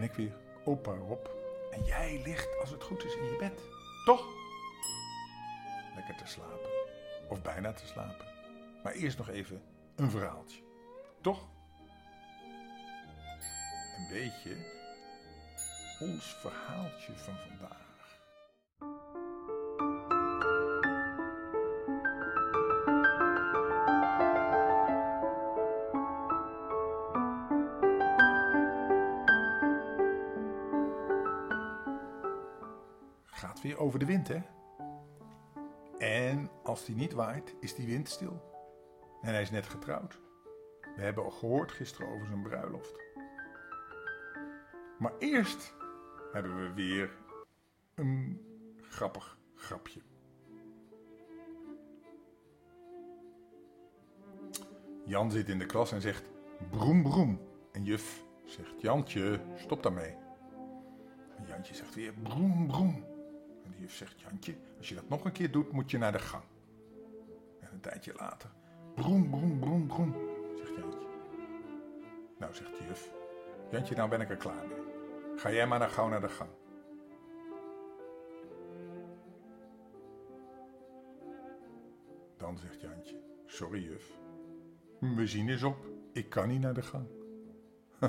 ben ik weer, opa Rob. En jij ligt, als het goed is, in je bed. Toch? Lekker te slapen. Of bijna te slapen. Maar eerst nog even een verhaaltje. Toch? En weet je, ons verhaaltje van vandaag. En als die niet waait, is die wind stil. En hij is net getrouwd. We hebben al gehoord gisteren over zijn bruiloft. Maar eerst hebben we weer een grappig grapje. Jan zit in de klas en zegt broem broem. En juf zegt Jantje, stop daarmee. Jantje zegt weer broem broem. En de juf zegt Jantje, als je dat nog een keer doet, moet je naar de gang. En een tijdje later, broem broem broem broem, zegt Jantje. Nou, zegt de juf, Jantje, nou ben ik er klaar mee. Ga jij maar dan gauw naar de gang. Dan zegt Jantje, sorry juf, mijn benzine is op, ik kan niet naar de gang.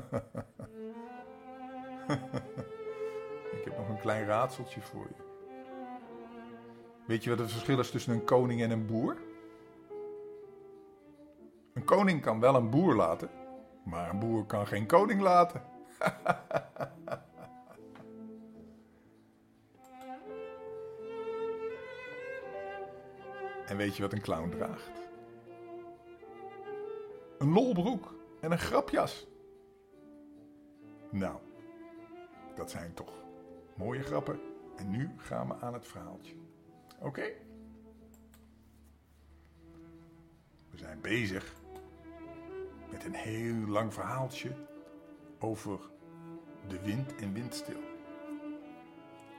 ik heb nog een klein raadseltje voor je. Weet je wat het verschil is tussen een koning en een boer? Een koning kan wel een boer laten, maar een boer kan geen koning laten. en weet je wat een clown draagt? Een lolbroek en een grapjas. Nou, dat zijn toch mooie grappen. En nu gaan we aan het verhaaltje. Oké? We zijn bezig met een heel lang verhaaltje over de wind en windstil.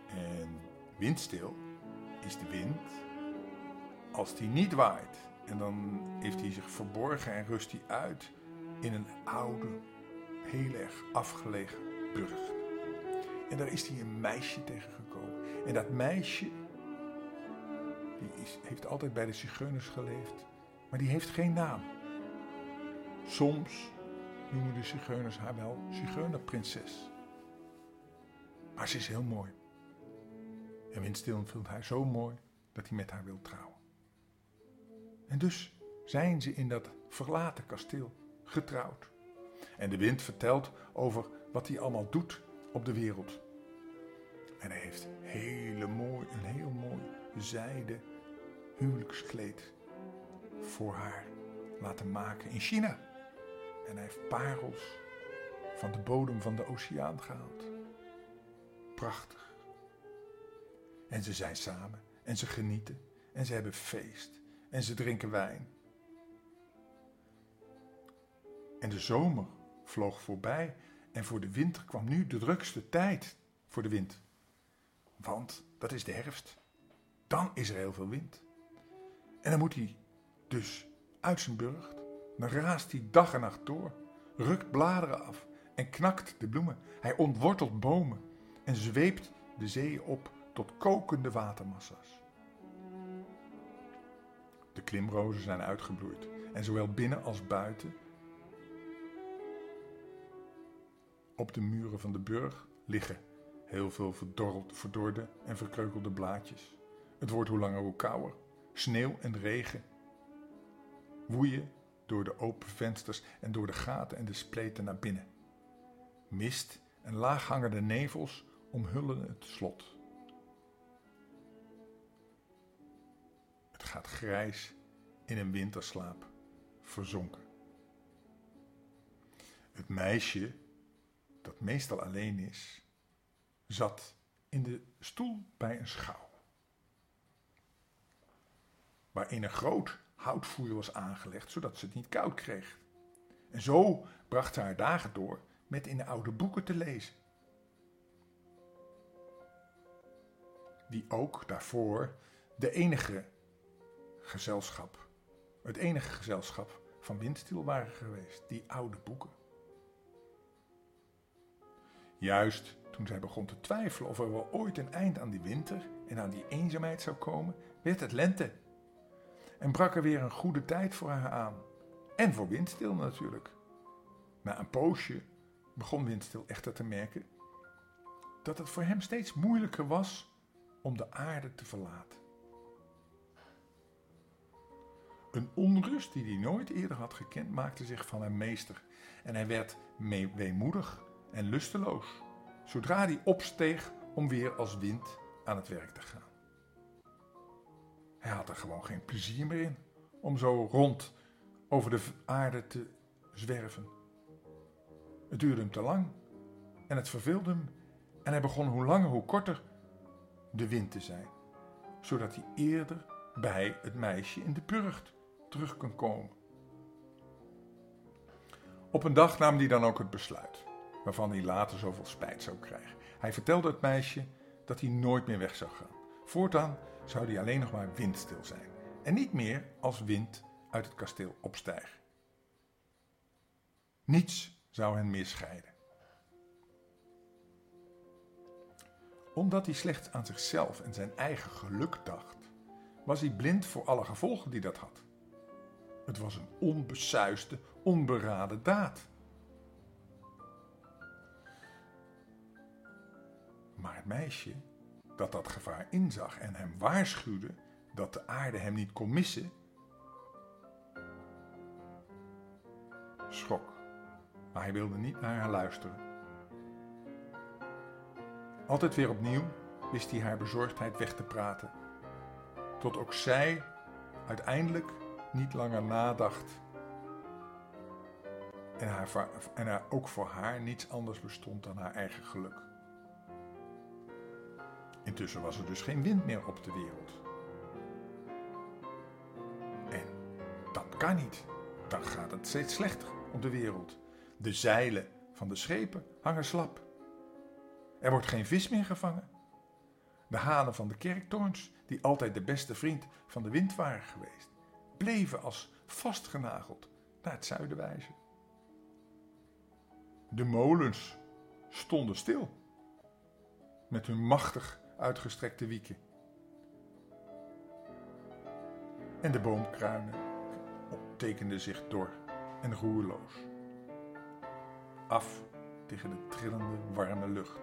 En windstil is de wind als die niet waait. En dan heeft hij zich verborgen en rust hij uit in een oude, heel erg afgelegen burcht. En daar is hij een meisje tegengekomen. En dat meisje, die is, heeft altijd bij de zigeuners geleefd, maar die heeft geen naam. Soms noemen de zigeuners haar wel zigeunerprinses. Maar ze is heel mooi. En Windstil vindt haar zo mooi dat hij met haar wil trouwen. En dus zijn ze in dat verlaten kasteel getrouwd. En de wind vertelt over wat hij allemaal doet op de wereld. En hij heeft hele mooi, een heel mooi zijde huwelijkskleed voor haar laten maken in China. En hij heeft parels van de bodem van de oceaan gehaald. Prachtig. En ze zijn samen en ze genieten en ze hebben feest en ze drinken wijn. En de zomer vloog voorbij en voor de winter kwam nu de drukste tijd voor de wind. Want dat is de herfst. Dan is er heel veel wind. En dan moet hij dus uit zijn burcht. Dan raast hij dag en nacht door, rukt bladeren af en knakt de bloemen. Hij ontwortelt bomen en zweept de zeeën op tot kokende watermassa's. De klimrozen zijn uitgebloeid en zowel binnen als buiten op de muren van de burg liggen heel veel verdorde en verkreukelde blaadjes. Het wordt hoe langer hoe kouder. Sneeuw en regen woeien door de open vensters en door de gaten en de spleten naar binnen. Mist en laaghangende nevels omhullen het slot. Het gaat grijs in een winterslaap verzonken. Het meisje, dat meestal alleen is, zat in de stoel bij een schouw, waarin een groot houtvuur was aangelegd, zodat ze het niet koud kreeg. En zo bracht ze haar dagen door met in de oude boeken te lezen. Die ook daarvoor de enige gezelschap, het enige gezelschap van windstil waren geweest, die oude boeken. Juist toen zij begon te twijfelen of er wel ooit een eind aan die winter en aan die eenzaamheid zou komen, werd het lente. En brak er weer een goede tijd voor haar aan. En voor Windstil natuurlijk. Na een poosje begon Windstil echter te merken dat het voor hem steeds moeilijker was om de aarde te verlaten. Een onrust die hij nooit eerder had gekend maakte zich van hem meester en hij werd weemoedig en lusteloos zodra hij opsteeg om weer als wind aan het werk te gaan. Hij had er gewoon geen plezier meer in om zo rond over de aarde te zwerven. Het duurde hem te lang en het verveelde hem en hij begon hoe langer hoe korter de wind te zijn, zodat hij eerder bij het meisje in de burcht terug kan komen. Op een dag nam hij dan ook het besluit, waarvan hij later zoveel spijt zou krijgen. Hij vertelde het meisje dat hij nooit meer weg zou gaan. Voortaan zou hij alleen nog maar windstil zijn en niet meer als wind uit het kasteel opstijgen. Niets zou hen meer scheiden. Omdat hij slechts aan zichzelf en zijn eigen geluk dacht, was hij blind voor alle gevolgen die dat had. Het was een onbesuiste, onberaden daad. Maar het meisje, dat dat gevaar inzag en hem waarschuwde dat de aarde hem niet kon missen, schrok. Maar hij wilde niet naar haar luisteren. Altijd weer opnieuw wist hij haar bezorgdheid weg te praten, tot ook zij uiteindelijk niet langer nadacht en, haar, en haar, ook voor haar niets anders bestond dan haar eigen geluk. Intussen was er dus geen wind meer op de wereld. En dat kan niet. Dan gaat het steeds slechter op de wereld. De zeilen van de schepen hangen slap. Er wordt geen vis meer gevangen. De hanen van de kerktorens, die altijd de beste vriend van de wind waren geweest, bleven als vastgenageld naar het zuiden wijzen. De molens stonden stil, met hun machtig uitgestrekte wieken. En de boomkruinen tekenden zich dor en roerloos. Af tegen de trillende warme lucht.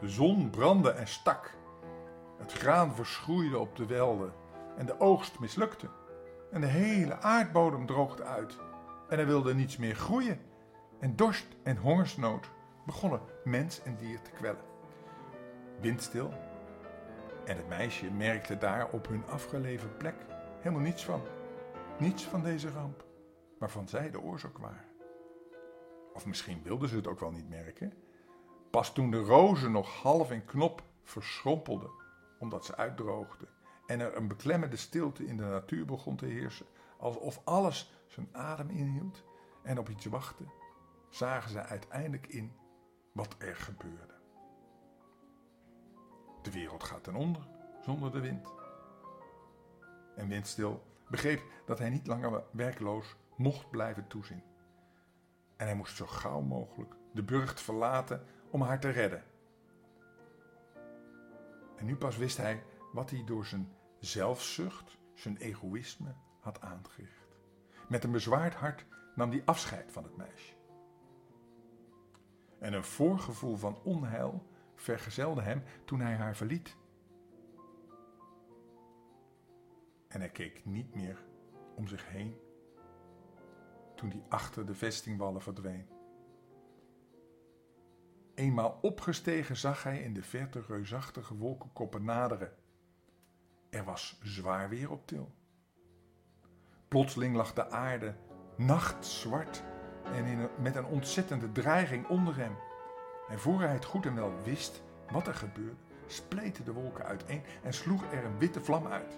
De zon brandde en stak. Het graan verschroeide op de velden en de oogst mislukte. En de hele aardbodem droogde uit. En er wilde niets meer groeien. En dorst en hongersnood begonnen mens en dier te kwellen windstil. En het meisje merkte daar op hun afgelegen plek helemaal niets van. Niets van deze ramp, waarvan zij de oorzaak waren. Of misschien wilden ze het ook wel niet merken. Pas toen de rozen nog half in knop verschrompelden, omdat ze uitdroogden, en er een beklemmende stilte in de natuur begon te heersen, alsof alles zijn adem inhield en op iets wachtte, zagen ze uiteindelijk in wat er gebeurde. De wereld gaat ten onder zonder de wind. En Windstil begreep dat hij niet langer werkloos mocht blijven toezien. En hij moest zo gauw mogelijk de burcht verlaten om haar te redden. En nu pas wist hij wat hij door zijn zelfzucht, zijn egoïsme had aangericht. Met een bezwaard hart nam hij afscheid van het meisje. En een voorgevoel van onheil vergezelde hem toen hij haar verliet. En hij keek niet meer om zich heen toen hij achter de vestingwallen verdween. Eenmaal opgestegen zag hij in de verte reusachtige wolkenkoppen naderen. Er was zwaar weer op til. Plotseling lag de aarde nachtzwart en in met een ontzettende dreiging onder hem. En voor hij het goed en wel wist wat er gebeurde, spleten de wolken uiteen en sloeg er een witte vlam uit.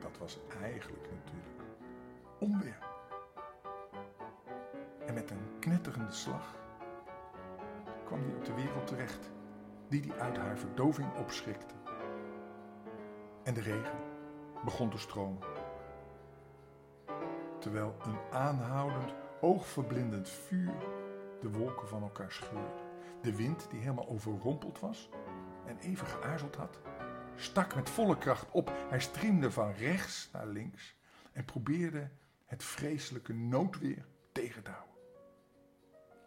Dat was eigenlijk natuurlijk onweer. En met een knetterende slag kwam hij op de wereld terecht, die hij uit haar verdoving opschrikte. En de regen begon te stromen. Terwijl een aanhoudend oogverblindend vuur de wolken van elkaar scheurde. De wind, die helemaal overrompeld was en even geaarzeld had, stak met volle kracht op. Hij striemde van rechts naar links en probeerde het vreselijke noodweer tegen te houden.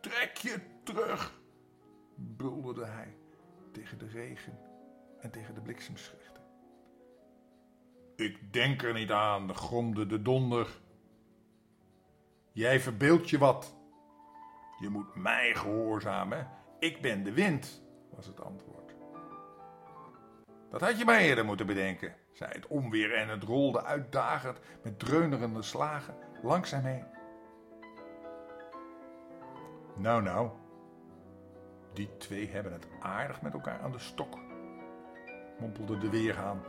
Trek je terug, bulderde hij tegen de regen en tegen de bliksemschichten. Ik denk er niet aan, gromde de donder. Jij verbeeldt je wat. Je moet mij gehoorzamen. Ik ben de wind, was het antwoord. Dat had je maar eerder moeten bedenken, zei het onweer en het rolde uitdagend met dreunerende slagen langs hem heen. Nou, nou, die twee hebben het aardig met elkaar aan de stok, mompelde de weerhaan,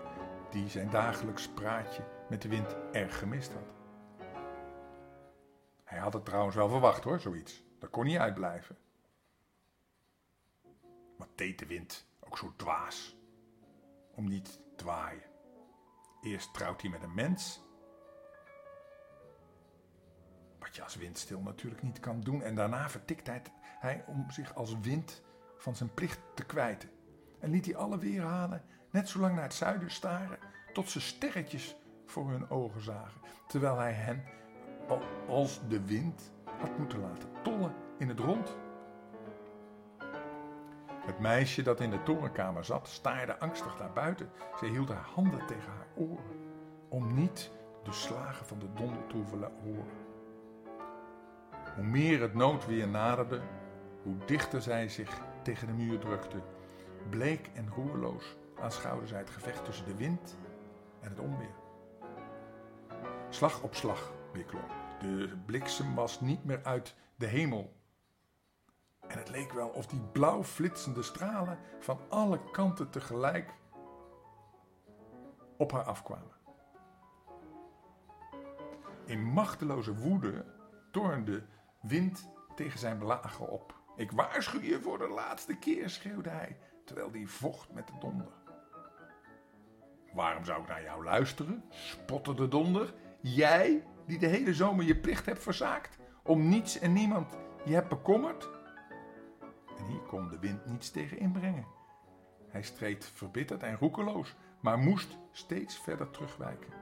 die zijn dagelijks praatje met de wind erg gemist had. Hij had het trouwens wel verwacht hoor, zoiets. Dat kon niet uitblijven. Wat deed de wind ook zo dwaas? Om niet te waaien. Eerst trouwt hij met een mens. Wat je als windstil natuurlijk niet kan doen. En daarna vertikt hij, hij om zich als wind van zijn plicht te kwijten. En liet hij alle weerhalen net zo lang naar het zuiden staren. Tot ze sterretjes voor hun ogen zagen. Terwijl hij hen als de wind had moeten laten tollen in het rond. Het meisje dat in de torenkamer zat, staarde angstig naar buiten. Zij hield haar handen tegen haar oren, om niet de slagen van de donder te hoeven horen. Hoe meer het noodweer naderde, hoe dichter zij zich tegen de muur drukte. Bleek en roerloos aanschouwde zij het gevecht tussen de wind en het onweer. Slag op slag De bliksem was niet meer uit de hemel. En het leek wel of die blauw flitsende stralen van alle kanten tegelijk op haar afkwamen. In machteloze woede tornde wind tegen zijn belager op. Ik waarschuw je voor de laatste keer, schreeuwde hij, terwijl hij vocht met de donder. Waarom zou ik naar jou luisteren? spotte de donder. Jij, die de hele zomer je plicht hebt verzaakt, om niets en niemand je hebt bekommerd? En hier kon de wind niets tegen inbrengen. Hij streed verbitterd en roekeloos, maar moest steeds verder terugwijken.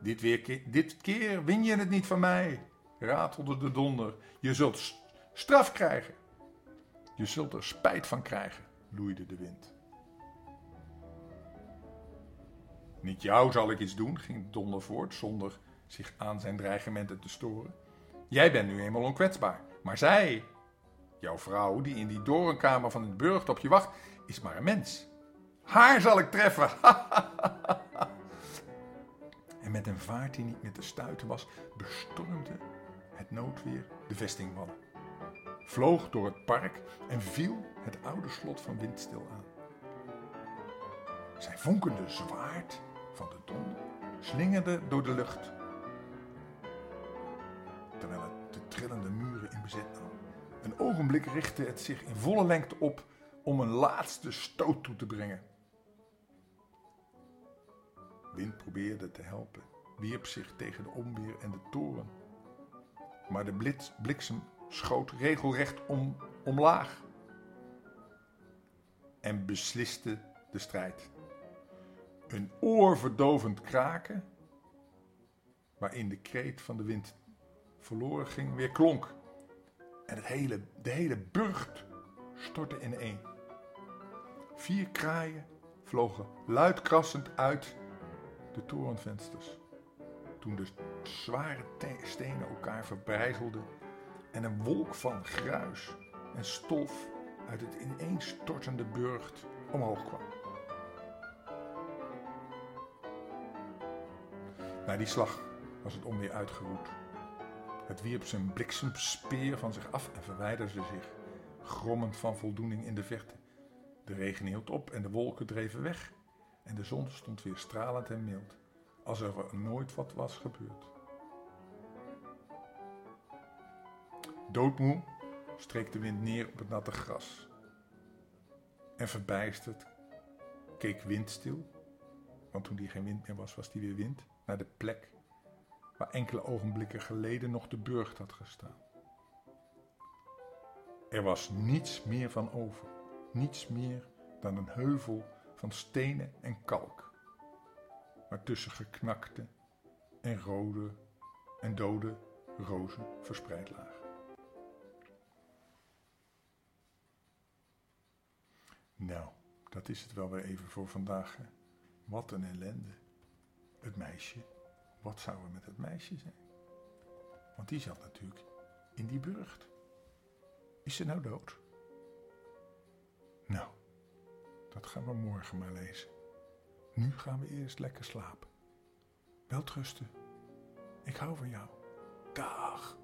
Dit, weer, dit keer win je het niet van mij, ratelde de donder. Je zult straf krijgen. Je zult er spijt van krijgen, loeide de wind. Niet jou zal ik iets doen, ging de donder voort, zonder zich aan zijn dreigementen te storen. Jij bent nu eenmaal onkwetsbaar, maar zij, jouw vrouw die in die dorenkamer van het burcht op je wacht, is maar een mens. Haar zal ik treffen. en met een vaart die niet meer te stuiten was, bestormde het noodweer de vestingwallen. Vloog door het park en viel het oude slot van Windstil aan. Zijn vonkende zwaard de donder slingerde door de lucht, terwijl het de trillende muren in bezet nam. Een ogenblik richtte het zich in volle lengte op om een laatste stoot toe te brengen. Wind probeerde te helpen, wierp zich tegen de onweer en de toren. Maar de bliksem schoot regelrecht om, omlaag en besliste de strijd. Een oorverdovend kraken, waarin de kreet van de wind verloren ging, weer klonk. En het hele, de hele burcht stortte in één. Vier kraaien vlogen luidkrassend uit de torenvensters. Toen de zware stenen elkaar verbrijzelden en een wolk van gruis en stof uit het ineenstortende burcht omhoog kwam. Na die slag was het onweer uitgeroet. Het wierp zijn bliksemspeer van zich af en verwijderde zich, grommend van voldoening in de verte. De regen hield op en de wolken dreven weg en de zon stond weer stralend en mild, alsof er nooit wat was gebeurd. Doodmoe streek de wind neer op het natte gras. En verbijsterd keek windstil, want toen die geen wind meer was, was die weer wind, naar de plek waar enkele ogenblikken geleden nog de burcht had gestaan. Er was niets meer van over, niets meer dan een heuvel van stenen en kalk, waartussen geknakte en rode en dode rozen verspreid lagen. Nou, dat is het wel weer even voor vandaag. Wat een ellende. Het meisje. Wat zou er met het meisje zijn? Want die zat natuurlijk in die burcht. Is ze nou dood? Nou, dat gaan we morgen maar lezen. Nu gaan we eerst lekker slapen. Weltrusten. Ik hou van jou. Dag.